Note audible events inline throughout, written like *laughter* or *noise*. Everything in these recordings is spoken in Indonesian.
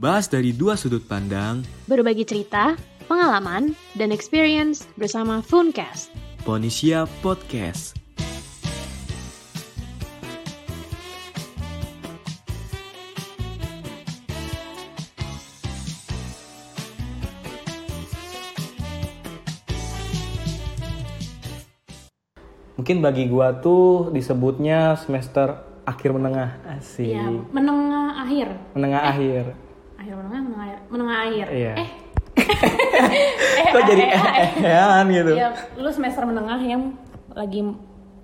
Bahas dari dua sudut pandang, Berbagi cerita, pengalaman, dan experience bersama Funcast. Ponisia Podcast. Mungkin bagi gua tuh disebutnya semester akhir menengah asik. Iya, menengah akhir. Menengah akhir. Akhir menengah, menengah akhir. Menengah akhir. Iya. *laughs* Eh, Kok jadi eh, eh, eh. eh gitu? Ya, lu semester menengah yang lagi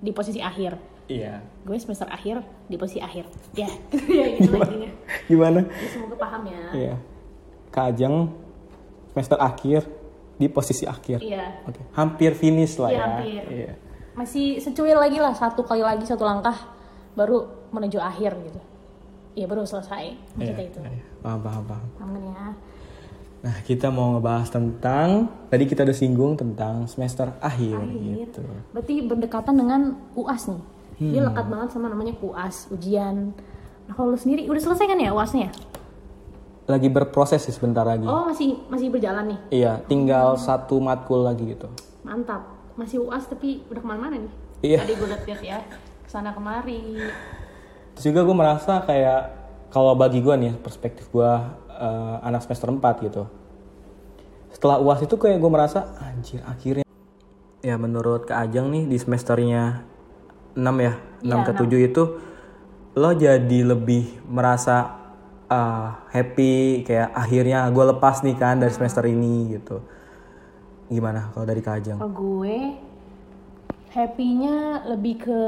di posisi akhir. Iya. Gue semester akhir di posisi akhir. Ya, *laughs* ya gitu intinya. Gimana? Ya, semoga paham ya. Iya. Kak Ajeng semester akhir di posisi akhir. Iya. Oke. Hampir finish lah Iya, ya. hampir. Iya. Masih secuil lagi lah, satu kali lagi satu langkah baru menuju akhir gitu. Iya, baru selesai. Iya, Maksudnya itu. iya. Paham, paham, paham. Aman ya. Nah, kita mau ngebahas tentang tadi kita udah singgung tentang semester akhir, Akhir. gitu. Berarti berdekatan dengan UAS nih. Dia Hmm. lekat banget sama namanya UAS, ujian. Nah, kalau lu sendiri udah selesai kan ya UASnya? Lagi berproses sih sebentar lagi. Oh, masih masih berjalan nih. Iya, tinggal satu matkul lagi gitu. Mantap. Masih UAS tapi udah ke mana-mana nih. Iya. Tadi gue liat ya, ke sana kemari. Terus juga gue merasa kayak kalau bagi gue nih perspektif gue eh, anak semester 4 gitu. Setelah UAS itu kayak gue merasa anjir akhirnya. Ya menurut Kak Ajeng nih di semesternya 6 ya, 6 Iya, ke 7 itu lo jadi lebih merasa eh, happy kayak akhirnya gue lepas nih kan dari semester ini gitu. Gimana kalau dari Kak Ajeng? Kalau gue happy-nya lebih ke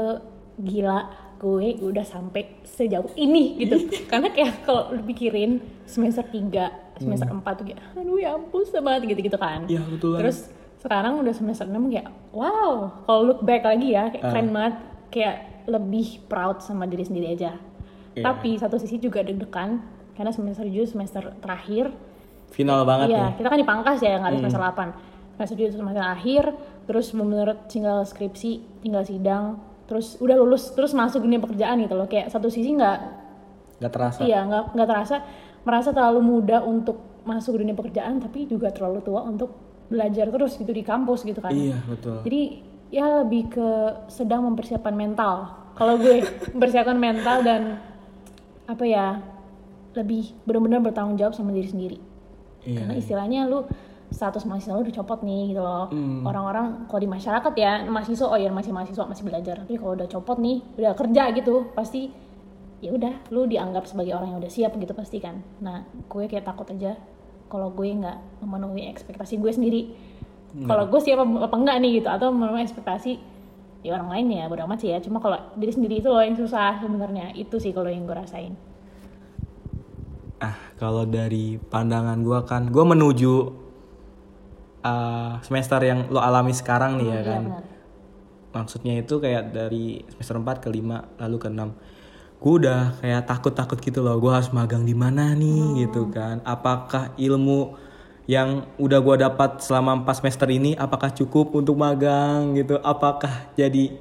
gila gue udah sampai sejauh ini gitu. *laughs* Karena kayak kalau lu pikirin semester 3, semester 4 tuh kayak aduh ya ampun banget gitu-gitu kan. Iya, betul. Terus sekarang udah semester 6 kayak wow, kalau look back lagi ya kayak keren banget kayak lebih proud sama diri sendiri aja. Iya. Tapi satu sisi juga deg-degan karena semester 7 semester terakhir Final banget Iya, nih. Hmm. kita kan di pangkas ya, nggak ada semester 8. Semester 7 itu semester akhir, terus menurut tinggal skripsi, tinggal sidang, terus udah lulus, terus masuk dunia pekerjaan gitu loh. Kayak satu sisi nggak, Gak terasa. iya nggak nggak terasa, merasa terlalu muda untuk masuk dunia pekerjaan, tapi juga terlalu tua untuk belajar terus gitu di kampus gitu kan. Iya betul. Jadi ya lebih ke sedang mempersiapkan mental. Kalau gue *laughs* mempersiapkan mental dan apa ya lebih benar-benar bertanggung jawab sama diri sendiri. Iya. Karena istilahnya lu status mahasiswa lu udah copot nih gitu loh. Orang-orang kalau di masyarakat ya mahasiswa oh ya masih mahasiswa masih belajar. Tapi kalau udah copot nih, udah kerja gitu, pasti ya udah lu dianggap sebagai orang yang udah siap gitu pasti kan. Nah, gue kayak takut aja kalau gue nggak memenuhi ekspektasi gue sendiri. Kalau gue siap apa, apa enggak nih gitu atau memenuhi ekspektasi ya orang lain ya bodo amat sih ya. Cuma kalau diri sendiri itu loh yang susah sebenarnya. Itu sih kalau yang gue rasain. Ah, kalau dari pandangan gua kan, gua menuju uh, semester yang lo alami sekarang nih ya Iya, kan. benar. Maksudnya itu kayak dari semester 4 ke 5 lalu ke 6. Gue udah kayak takut-takut gitu loh, gua harus magang di mana nih gitu kan. Apakah ilmu yang udah gua dapat selama 4 semester ini apakah cukup untuk magang gitu? Apakah jadi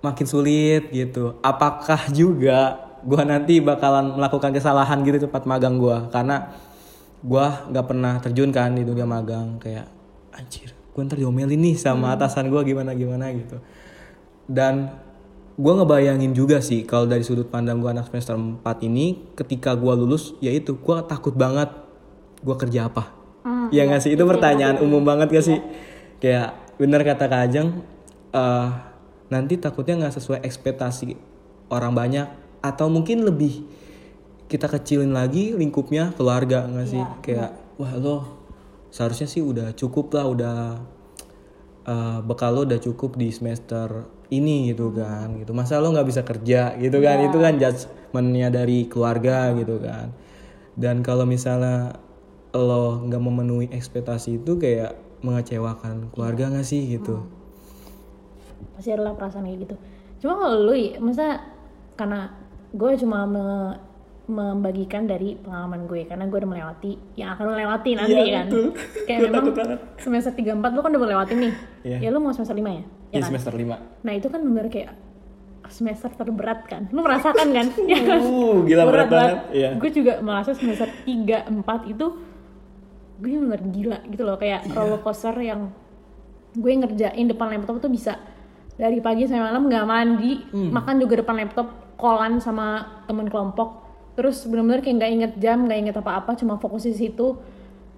makin sulit gitu. Apakah juga gua nanti bakalan melakukan kesalahan gitu tempat magang gua karena gua nggak pernah terjun kan di dunia magang kayak anjir gue ntar diomelin nih sama atasan gua gimana gimana gitu. Dan gua ngebayangin juga sih kalau dari sudut pandang gua anak semester 4 ini ketika gua lulus yaitu gua takut banget gua kerja apa. Ya nggak sih? Itu pertanyaan umum banget gak sih? Kayak bener kata kak Ajeng eh, nanti takutnya nggak sesuai ekspektasi orang banyak atau mungkin lebih kita kecilin lagi lingkupnya keluarga nggak sih? Kayak wah lo seharusnya sih udah cukup lah udah eh, bekal lo udah cukup di semester ini gitu kan gitu. Masa lo nggak bisa kerja gitu kan? Itu kan judgementnya dari keluarga gitu kan. Dan kalau misalnya lo nggak memenuhi ekspektasi itu kayak mengecewakan keluarga nggak sih gitu? Pasti adalah perasaan kayak gitu. Cuma kalau lu ya masa karena gue cuma me- membagikan dari pengalaman gue karena gue udah melewati yang akan lo lewati nanti Iya, kan betul. kayak *laughs* memang banget. semester 3 4 lu kan udah melewati nih Iya. ya lu mau semester 5 ya ya kan? semester 5 nah itu kan bener kayak semester terberat kan lu merasakan kan *laughs* ya kan Uh, gila berat banget. Iya. gue juga merasa semester 3, 4 itu gue bener gila gitu loh kayak Iya. roller coaster yang gue ngerjain depan laptop tuh bisa dari pagi sampai malam nggak mandi Hmm. makan juga depan laptop kolan sama temen kelompok terus bener-bener kayak nggak inget jam nggak inget apa-apa cuma fokus di situ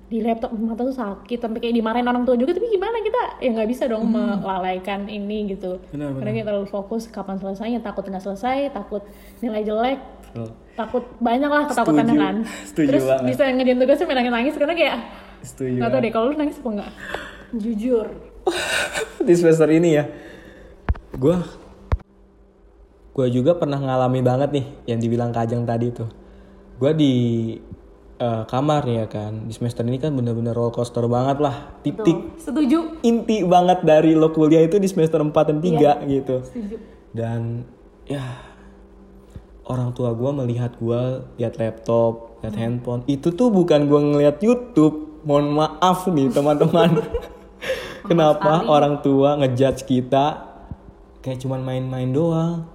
di laptop mata tuh sakit sampai kayak dimarahin orang tua juga tapi gimana kita ya nggak bisa dong melalaikan ini gitu Hmm. Benar, karena kita terlalu fokus kapan selesainya takut nggak selesai takut nilai jelek Betul. takut banyak lah ketakutannya Setuju. kan Setuju terus banget. bisa ngerjain tugasnya main nangis nangis karena kayak Setuju. nggak tau deh kalau lu nangis apa enggak *laughs* jujur di semester ini ya gue gue juga pernah ngalami banget nih yang dibilang kajang tadi tuh. Gue di eh, kamar nih ya kan. Di semester ini kan bener-bener roller coaster banget lah. Titik setuju. inti banget dari lo kuliah itu di semester 4 dan 3 gitu. Setuju. Dan ya orang tua gue melihat gue lihat laptop lihat handphone. Itu tuh bukan gue ngeliat YouTube. Mohon maaf nih teman-teman. *laughs* Kenapa orang tua ngejudge kita kayak cuman main-main doang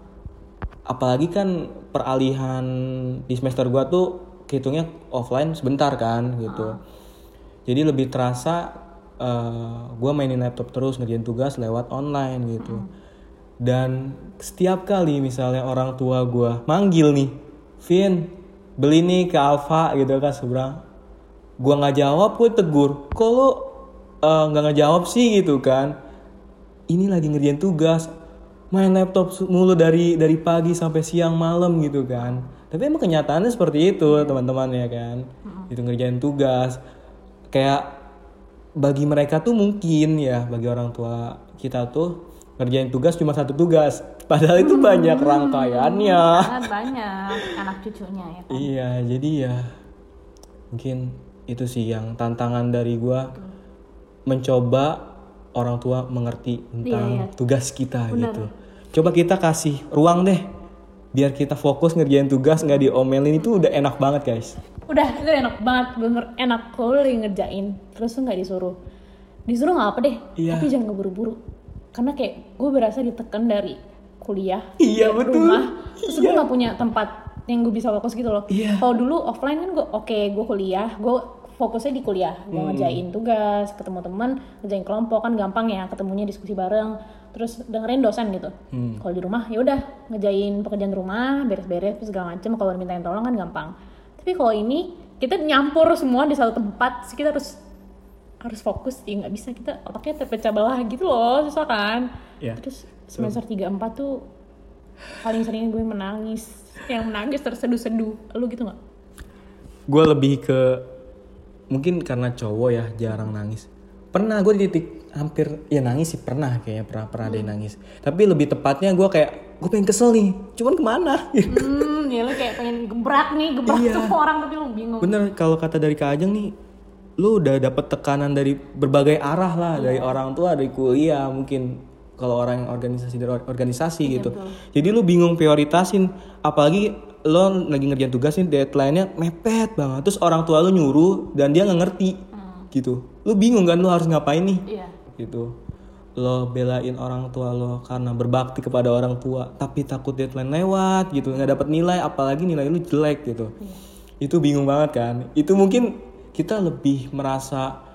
apalagi kan peralihan di semester gua tuh hitungnya offline sebentar kan gitu. Jadi lebih terasa eh, gua mainin laptop terus ngerjain tugas lewat online gitu. Dan setiap kali misalnya orang tua gua manggil nih Vin beli nih ke Alfa gitu kan seberang gua nggak jawab gue tegur. Kok lo eh, nggak ngejawab sih? gitu kan. Ini lagi ngerjain tugas main laptop mulu dari dari pagi sampai siang malam gitu kan. Tapi emang kenyataannya seperti itu teman-teman ya kan? Itu ngerjain tugas. Kayak bagi mereka tuh mungkin ya bagi orang tua kita tuh ngerjain tugas cuma satu tugas. Padahal itu banyak rangkaiannya. Sangat banyak anak cucunya ya kan? Iya, jadi ya mungkin itu sih yang tantangan dari gua mencoba orang tua mengerti tentang Iya, iya. tugas kita gitu. Coba kita kasih ruang deh biar kita fokus ngerjain tugas nggak diomelin itu udah enak banget guys. udah itu enak banget bener enak kalau lagi ngerjain terus lu nggak disuruh disuruh nggak apa deh Iya. tapi jangan keburu-buru karena kayak gue berasa ditekan dari kuliah Iya, dari betul. rumah terus gue nggak punya tempat yang gue bisa fokus gitu loh Iya. kalau dulu offline kan gue oke gue kuliah gue fokusnya di kuliah. Gue Hmm. ngerjain tugas ketemu teman ngerjain kelompok kan gampang ya ketemunya diskusi bareng terus dengerin dosen gitu. Hmm. kalau di rumah ya udah ngejain pekerjaan rumah beres-beres terus segala macem kalau dimintain tolong kan gampang. Tapi kalau ini kita nyampur semua di satu tempat kita harus harus fokus ya nggak bisa kita otaknya terpecah belah gitu loh susah kan? Iya. terus semester 3 4 tuh paling sering gue menangis yang menangis terseduh-seduh. Lu gitu nggak? Gue lebih ke mungkin karena cowok ya jarang nangis. Pernah gue di titik hampir ya nangis sih pernah kayaknya pernah pernah ada yang nangis. Tapi lebih tepatnya gue kayak gue pengen kesel nih, cuman ke mana? *laughs* hmm ya lu kayak pengen gebrak nih gebrak Iya. semua orang tapi lu bingung Bener kalau kata dari Kak Ajeng nih, lu udah dapet tekanan dari berbagai arah lah, dari orang tua, dari kuliah, mungkin kalau orang yang organisasi dari or- organisasi gitu. Jadi lu bingung prioritasin, apalagi lo lagi ngerjain tugas nih deadline-nya mepet banget, terus orang tua lu nyuruh dan dia nggak ngerti, gitu. Lu bingung kan lu harus ngapain nih, iya gitu. Lo belain orang tua lo karena berbakti kepada orang tua, tapi takut deadline lewat gitu, nggak dapet nilai, apalagi nilai lu jelek gitu. Itu bingung banget kan. Itu mungkin kita lebih merasa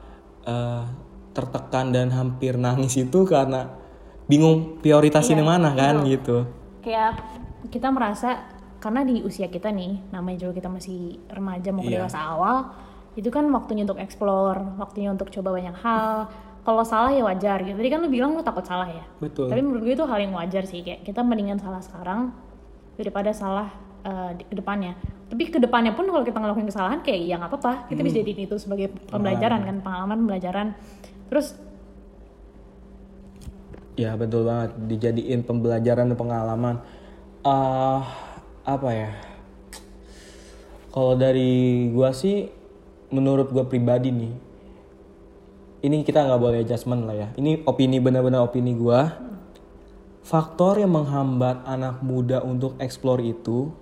eh, tertekan dan hampir nangis itu karena bingung prioritasin yang mana kan gitu. kayak kita merasa karena di usia kita nih namanya juga kita masih remaja mau ke Iya. dewasa awal itu kan waktunya untuk explore waktunya untuk coba banyak hal. Kalau salah ya wajar gitu. Tadi kan lu bilang lu takut salah ya? Betul. tapi menurut gue itu hal yang wajar sih. Kayak kita mendingan salah sekarang daripada salah eh, di ke depannya. Tapi ke depannya pun kalau kita ngelakuin kesalahan kayak ya nggak apa-apa. Kita Hmm. bisa jadiin itu sebagai pembelajaran kan pengalaman pembelajaran. Terus Ya betul banget dijadiin pembelajaran dan pengalaman. ah apa ya? Kalau dari gua sih, menurut gua pribadi nih, ini kita nggak boleh adjustment lah ya. Ini opini benar-benar opini gua. Faktor yang menghambat anak muda untuk explore itu,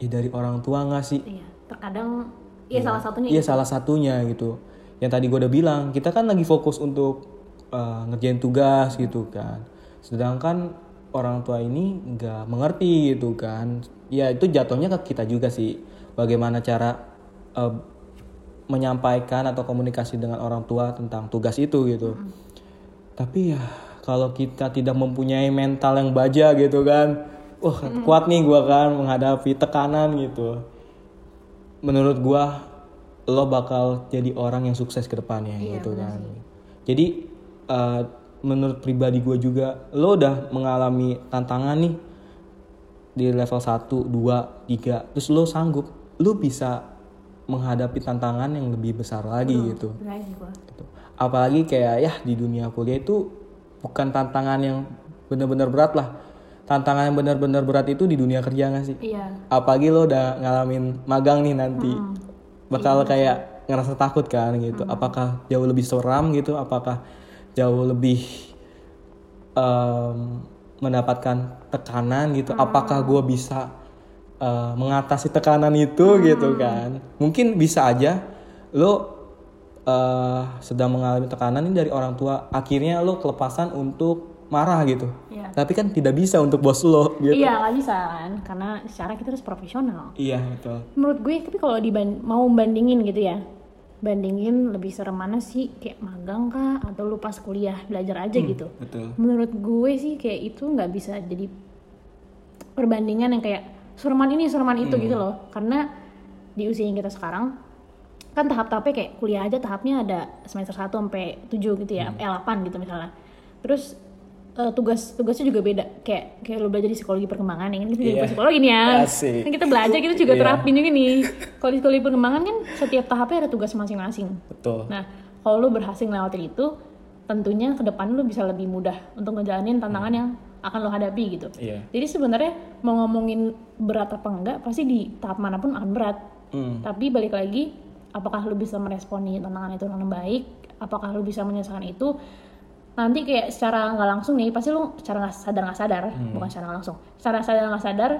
ya dari orang tua nggak sih? iya terkadang ya salah satunya Iya salah satunya gitu. Yang tadi gue udah bilang, kita kan lagi fokus untuk uh, ngerjain tugas gitu kan. Sedangkan orang tua ini nggak mengerti gitu kan. Ya itu jatuhnya ke kita juga sih. Bagaimana cara eh, menyampaikan atau komunikasi dengan orang tua tentang tugas itu gitu. Tapi ya kalau kita tidak mempunyai mental yang baja gitu kan wah kuat nih gua kan menghadapi tekanan gitu. Menurut gua lo bakal jadi orang yang sukses ke depannya gitu kan. jadi eh, menurut pribadi gue juga lo udah mengalami tantangan nih di level 1, 2, 3 terus lo sanggup lo bisa menghadapi tantangan yang lebih besar lagi gitu sih gua. gitu. Apalagi kayak ya di dunia kuliah itu bukan tantangan yang benar-benar berat lah. Tantangan yang benar-benar berat itu di dunia kerja gak sih? Iya. Apalagi lo udah ngalamin magang nih nanti. Bakal kayak ngerasa takut kan gitu. Apakah jauh lebih seram gitu? Apakah jauh lebih em, mendapatkan tekanan gitu? Apakah gue bisa eh, mengatasi tekanan itu gitu kan? Mungkin bisa aja lo eh, sedang mengalami tekanan ini dari orang tua. Akhirnya lo kelepasan untuk marah gitu. Iya. Tapi kan tidak bisa untuk bos lo gitu. Iya nggak bisa kan, karena secara kita harus profesional. Iya betul. Menurut gue, tapi kalau diban mau bandingin gitu ya, bandingin lebih serem mana sih kayak magang kah atau lu pas kuliah belajar aja gitu. Betul. Menurut gue sih kayak itu nggak bisa jadi perbandingan yang kayak sereman ini sereman itu gitu loh, karena di usia yang kita sekarang kan tahap-tahapnya kayak kuliah aja tahapnya ada semester 1 sampai 7 gitu ya, eh 8 gitu misalnya. Terus eh, tugas tugasnya juga beda kayak kayak lu belajar di psikologi perkembangan ini kita Iya. psikologi nih ya Asik. kan kita belajar kita juga Iya. terapin juga nih kalau di psikologi perkembangan kan setiap tahapnya ada tugas masing-masing Betul. nah kalau lu berhasil ngelewatin itu tentunya ke depan lu bisa lebih mudah untuk ngejalanin tantangan yang akan lo hadapi gitu Iya. jadi sebenarnya mau ngomongin berat apa enggak pasti di tahap mana pun akan berat Hmm. tapi balik lagi apakah lu bisa meresponi tantangan itu dengan baik apakah lu bisa menyelesaikan itu nanti kayak secara nggak langsung nih pasti lu secara nggak sadar nggak sadar bukan secara nggak langsung. Secara sadar nggak sadar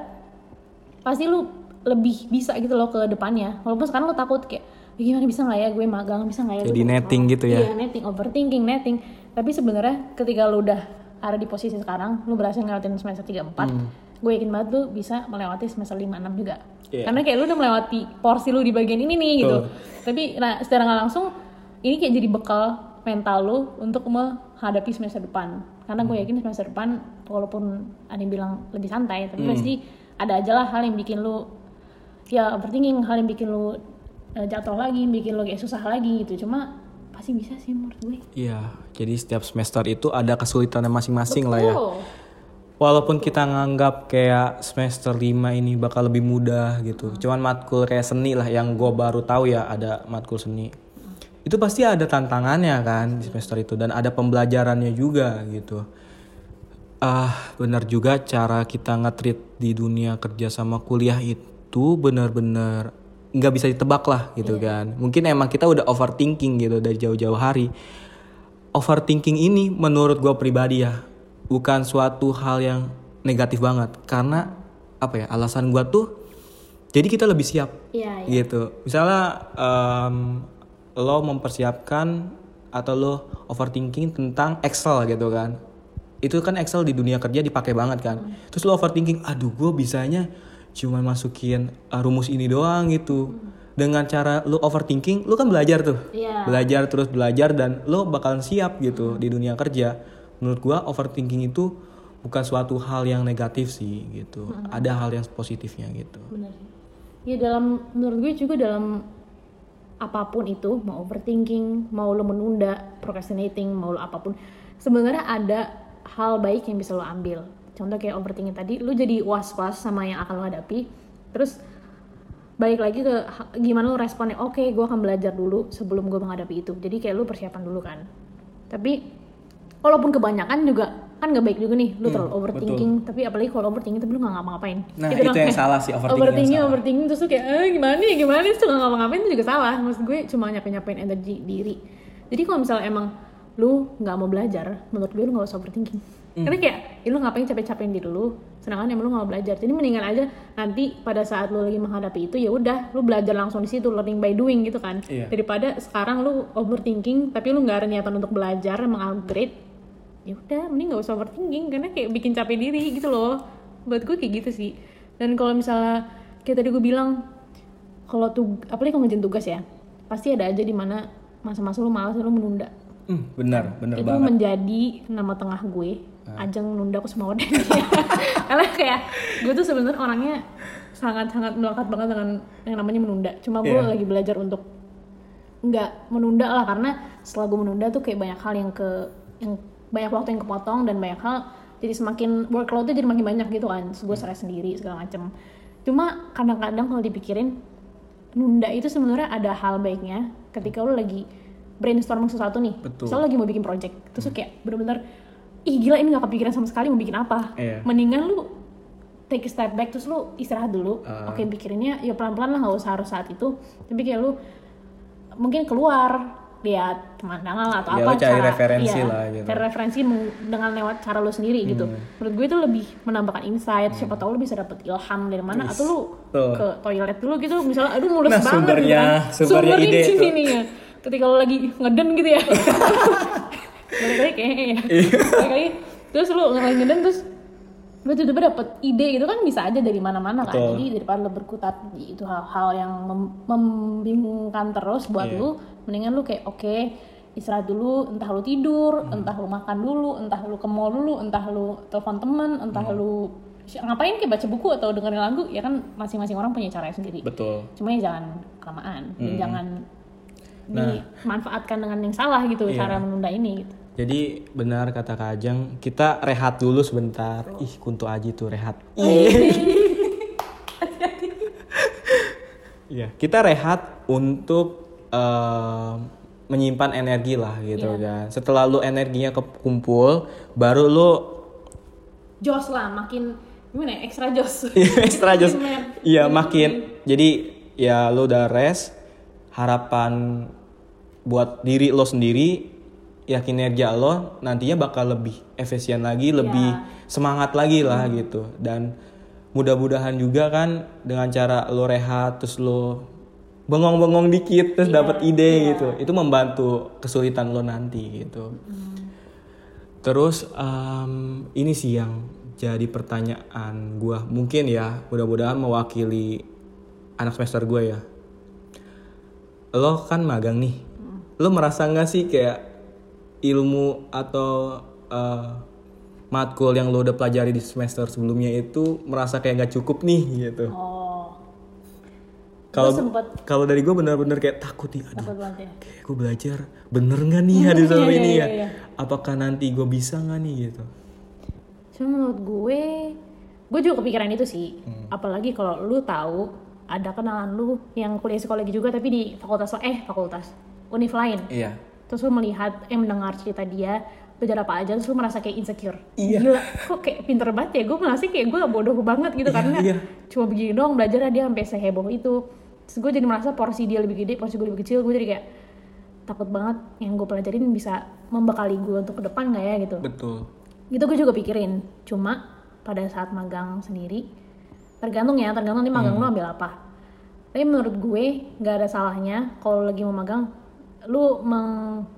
pasti lu lebih bisa gitu loh ke depannya. Walaupun sekarang lu takut kayak "Ih, gimana bisa nggak ya? Gue magang bisa nggak ya? Jadi netting magang?" gitu ya? iya netting overthinking netting. Tapi sebenarnya ketika lu udah ada di posisi sekarang lu berhasil ngelewatin semester 3 4 gue yakin banget lu bisa melewati semester 5 6 juga. Iya. karena kayak lu udah melewati porsi lu di bagian ini nih gitu. Tapi nah secara nggak langsung ini kayak jadi bekal mental lu untuk menghadapi semester depan karena gue yakin semester depan walaupun ada yang bilang lebih santai tapi pasti ada aja lah hal yang bikin lu ya overthinking hal yang bikin lu eh, jatuh lagi bikin lu kayak susah lagi gitu cuma pasti bisa sih menurut gue Iya. Jadi setiap semester itu ada kesulitannya masing-masing lah ya. Walaupun kita nganggap kayak semester 5 ini bakal lebih mudah gitu. Cuman matkul kayak seni lah yang gue baru tahu ya ada matkul seni. Itu pasti ada tantangannya kan di semester itu dan ada pembelajarannya juga gitu. Ah, benar juga cara kita nge-treat di dunia kerja sama kuliah itu benar-benar nggak bisa ditebak lah gitu kan. Mungkin emang kita udah overthinking gitu dari jauh-jauh hari. Overthinking ini menurut gue pribadi ya bukan suatu hal yang negatif banget karena apa ya alasan gue tuh jadi kita lebih siap iya iya gitu misalnya em, lo mempersiapkan atau lo overthinking tentang Excel gitu kan. Itu kan Excel di dunia kerja dipakai banget kan. Terus lo overthinking aduh gue bisanya cuma masukin uh, rumus ini doang gitu. Dengan cara lo overthinking lo kan belajar tuh. Iya. belajar terus belajar dan lo bakalan siap gitu di dunia kerja. Menurut gua overthinking itu bukan suatu hal yang negatif sih gitu. Ada hal yang positifnya gitu. Bener ya dalam menurut gue juga dalam apa pun itu mau overthinking mau lo menunda procrastinating mau lo apa pun sebenarnya ada hal baik yang bisa lo ambil. Contoh kayak overthinking tadi lo jadi was was sama yang akan lo hadapi terus balik lagi ke gimana lo responnya oke gue akan belajar dulu sebelum gue menghadapi itu. Jadi kayak lo persiapan dulu kan. Tapi walaupun kebanyakan juga kan nggak baik juga nih lu terlalu overthinking tapi apalagi kalau overthinking tapi lu nggak ngapa-ngapain. Nah, Gitu itu dong, yang kayak salah sih, overthinking yang overthinking salah. overthinking terus tuh kayak eh, gimana nih gimana nih? Suka ngapa-ngapain itu juga salah. Maksud gue cuma nyapain nyapain energi diri. Jadi kalau misalnya emang lu nggak mau belajar menurut gue lu nggak usah overthinking. Hmm. karena kayak ya lu ngapain capek-capekin diri lu? Sedangkan emang lu nggak mau belajar. Jadi mendingan aja nanti pada saat lu lagi menghadapi itu ya udah lu belajar langsung di situ learning by doing gitu kan. Iya. daripada sekarang lu overthinking tapi lu nggak ada niatan untuk belajar mengupgrade ya udah mending nggak usah overthinking karena kayak bikin capek diri gitu loh. Buat gue kayak gitu sih. Dan kalau misalnya kayak tadi gue bilang kalau tuh apalagi kalau ngerjain tugas ya pasti ada aja di mana masa-masa lu malas lu menunda. Hmm, benar, benar itu banget. menjadi nama tengah gue ajang nunda aku semua dan *laughs* karena kayak gue tuh sebenarnya orangnya sangat-sangat melekat banget dengan yang namanya menunda. Cuma gue Iya. lagi belajar untuk nggak menunda lah karena setelah gue menunda tuh kayak banyak hal yang ke yang banyak waktu yang kepotong dan banyak hal jadi semakin workloadnya jadi makin banyak gitu kan. Terus gue stres sendiri segala macem. Cuma kadang-kadang kalau dipikirin nunda itu sebenarnya ada hal baiknya ketika lo lagi brainstorming sesuatu nih. Betul. misalnya lagi mau bikin project terus lu kayak bener-bener ih gila ini gak kepikiran sama sekali mau bikin apa. Iya. mendingan lu take a step back terus lu istirahat dulu. Ah. oke pikirinnya ya pelan-pelan lah gak usah harus saat itu. Tapi kayak lu mungkin keluar lihat pemandangan lah atau Ya, apa cari referensi lah gitu. cari referensi dengan lewat cara lu sendiri gitu Hmm. menurut gue itu lebih menambahkan insight siapa tahu lu bisa dapet ilham dari mana atau lu Tuh. ke toilet dulu gitu misalnya aduh mulus Nah, banget sumbernya- gitu kan. sumbernya ide di sini nih ya ketika lu lagi ngeden gitu ya *laughs* balik lagi kayaknya ya Iya. balik lagi terus lu lagi ngeden terus lu tiba-tiba dapet ide gitu kan bisa aja dari mana-mana kan Betul. jadi daripada lu berkutat di itu hal-hal yang mem- membingungkan terus buat Iya. lu mendingan lu kayak oke istirahat dulu entah lu tidur Hmm. entah lu makan dulu entah lu ke mall dulu entah lu telepon teman entah Hmm. lu ngapain kayak baca buku atau dengerin lagu ya kan masing-masing orang punya caranya sendiri Betul. cuma ya jangan kelamaan dan Hmm. jangan Nah. dimanfaatkan dengan yang salah gitu Iya. cara menunda ini gitu. Jadi benar kata Kak Ajeng, kita rehat dulu sebentar. Ih, kuntu aji tuh rehat. Oh. Iya, *laughs* kita rehat untuk eh, menyimpan energi lah gitu Iya. kan. Setelah lu energinya kekumpul, baru lu Jos lah makin gimana ya ekstra jos. *laughs* ekstra jos. *laughs* Makin- Iya, makin. Jadi ya lu udah rest, harapan buat diri lo sendiri ya kinerja lo nantinya bakal lebih efisien lagi, lebih semangat lagi lah gitu. Dan mudah-mudahan juga kan dengan cara lo rehat terus lo bengong-bengong dikit terus dapat ide gitu. Itu membantu kesulitan lo nanti gitu. Terus em, ini sih yang jadi pertanyaan gua mungkin ya mudah-mudahan mewakili anak semester gue ya. Lo kan magang nih, lo merasa nggak sih kayak ilmu atau eh, matkul yang lo udah pelajari di semester sebelumnya itu merasa kayak nggak cukup nih gitu. Oh, Kalau kalau dari gue bener-bener kayak takut nih, aduh takut ya. kayak gue belajar bener nggak nih hari *laughs* semester Iya, ini iya, ya? iya. Apakah nanti gue bisa nggak nih gitu? Cuma menurut gue, gue juga kepikiran itu sih. Hmm. Apalagi kalau lu tahu ada kenalan lu yang kuliah psikologi juga tapi di fakultas eh fakultas univ lain. Iya. Terus lu melihat eh mendengar cerita dia belajar apa aja terus lu merasa kayak insecure. Iya. Gila, kok kayak pinter banget ya? Gue merasa kayak gue bodoh banget gitu Iya, karena iya. cuma begini doang belajar dia sampai seheboh itu. Terus gue jadi merasa porsi dia lebih gede, porsi gue lebih kecil. Gue jadi kayak takut banget yang gue pelajarin bisa membekali gue untuk ke depan nggak ya? Gitu. Betul. itu gue juga pikirin. Cuma pada saat magang sendiri tergantung ya tergantung nih magang lu ambil apa. Tapi menurut gue nggak ada salahnya kalau lagi mau magang lu meng-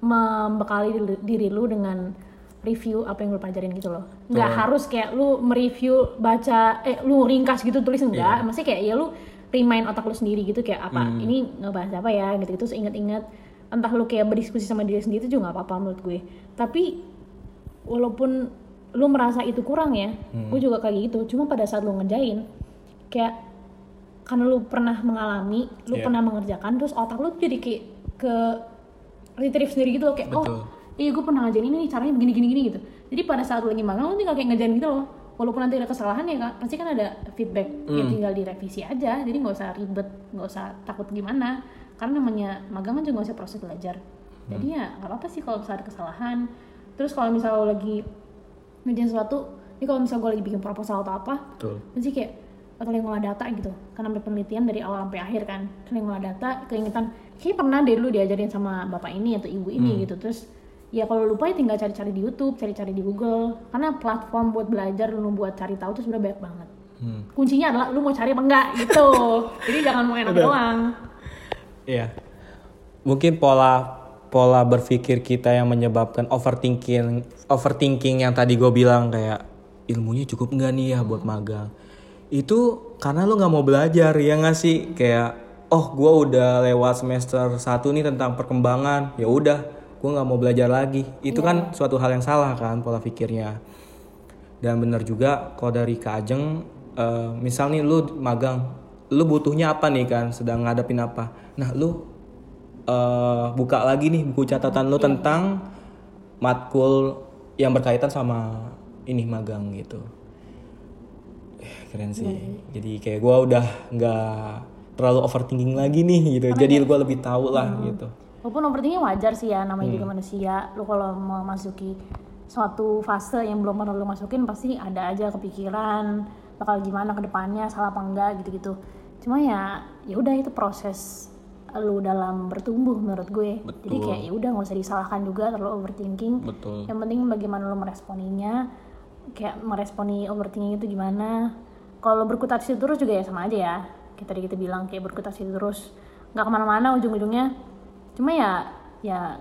membekali diri- lu dengan review apa yang lu pelajarin gitu loh. Nggak harus kayak lu mereview baca eh lu ringkas gitu tulis enggak masih kayak ya lu remind otak lu sendiri gitu kayak apa ini ngebahas apa ya gitu gitu terus inget-inget entah lu kayak berdiskusi sama diri sendiri itu juga nggak apa-apa menurut gue. Tapi walaupun lu merasa itu kurang ya gue juga kayak gitu. Cuma pada saat lu ngerjain kayak karena lu pernah mengalami lu Iya. pernah mengerjakan terus otak lu jadi kayak ke retrieve sendiri gitu loh kayak Betul. oh iya gue pernah ngerjain ini nih caranya begini gini gini gitu. Jadi pada saat lu lagi magang lu tinggal kayak ngerjain gitu loh walaupun nanti ada kesalahan ya kak pasti kan ada feedback. Ya Hmm. tinggal direvisi aja. Jadi nggak usah ribet nggak usah takut gimana. Karena namanya magang kan juga nggak usah proses belajar. Jadi Hmm. ya nggak apa-apa sih kalau misalnya ada kesalahan. Terus kalau misalnya lo lagi ngerjain sesuatu ini kalau misalnya gue lagi bikin proposal atau apa Betul. pasti kayak atau yang ngolah data gitu. Kan sampai penelitian dari awal sampai akhir kan. Yang ngolah data keingetan kayaknya pernah deh dulu diajarin sama bapak ini atau ibu ini gitu. Terus ya kalau lupa ya tinggal cari-cari di YouTube cari-cari di Google. Karena platform buat belajar lu buat cari tahu tuh sebenarnya banyak banget. Hmm. kuncinya adalah lu mau cari apa enggak gitu. *laughs* Jadi jangan mau enak doang. Iya. Mungkin pola pola berpikir kita yang menyebabkan overthinking overthinking yang tadi gue bilang kayak ilmunya cukup nggak nih ya buat magang? Itu karena lu nggak mau belajar ya nggak sih? Kayak oh gue udah lewat semester satu nih tentang perkembangan. Ya udah gue nggak mau belajar lagi. Itu kan suatu hal yang salah kan pola pikirnya. Dan benar juga kalau dari Kak Ajeng eh, misal nih lu magang lu butuhnya apa nih kan sedang ngadepin apa? Nah lu eh, buka lagi nih buku catatan lu tentang matkul yang berkaitan sama ini magang gitu. Eh, keren sih. Jadi kayak gua udah nggak terlalu overthinking lagi nih gitu. Jadi gua lebih tahu lah gitu Walaupun overthinking wajar sih ya, namanya juga manusia. Lu kalau mau masuki suatu fase yang belum pernah lu masukin pasti ada aja kepikiran bakal gimana ke depannya, salah apa enggak gitu-gitu. Cuma ya ya udah itu proses lu dalam bertumbuh menurut gue. Jadi Betul. kayak ya udah nggak usah disalahkan juga terlalu overthinking. betul Yang penting bagaimana lu meresponinya, kayak meresponi overthinking itu gimana. Kalau berkutat situ terus juga ya sama aja ya. Kita tadi kita bilang kayak berkutat situ terus, nggak ke mana-mana ujung-ujungnya. Cuma ya, ya,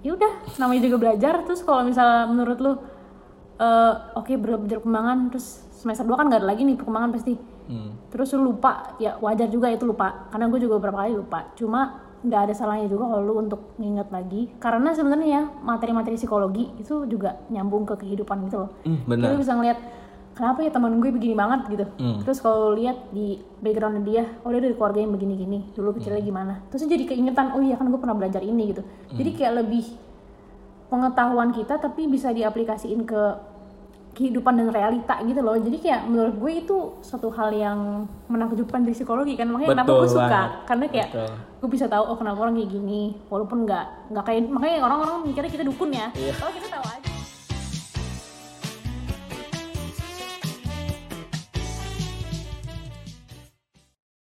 ya udah. Namanya juga belajar. Terus kalau misal menurut lu, eh, oke ber- berkembangan, terus semester 2 kan nggak ada lagi nih perkembangan pasti. Hmm. Terus lu lupa, ya wajar juga itu lupa. Karena gue juga beberapa kali lupa. Cuma nggak ada salahnya juga kalau lu untuk nginget lagi. Karena sebenarnya ya materi-materi psikologi itu juga nyambung ke kehidupan gitu loh. Hmm, Jadi benar lu bisa ngeliat kenapa ya teman gue begini banget gitu. Hmm. Terus kalau lihat di background dia, oh dia dari keluarga yang begini-gini. Dulu kecilnya Hmm. gimana. Terus jadi keingetan, oh iya kan gue pernah belajar ini gitu. Jadi Hmm. kayak lebih pengetahuan kita tapi bisa diaplikasiin ke kehidupan dan realita gitu loh. Jadi kayak menurut gue itu suatu hal yang menakjubkan di psikologi kan. Makanya kenapa Betul gue suka. banget. Karena kayak Betul. gue bisa tahu oh kenapa orang kayak gini. Walaupun nggak nggak kayak makanya orang-orang mikirnya kita dukun ya. Iya. Kalau kita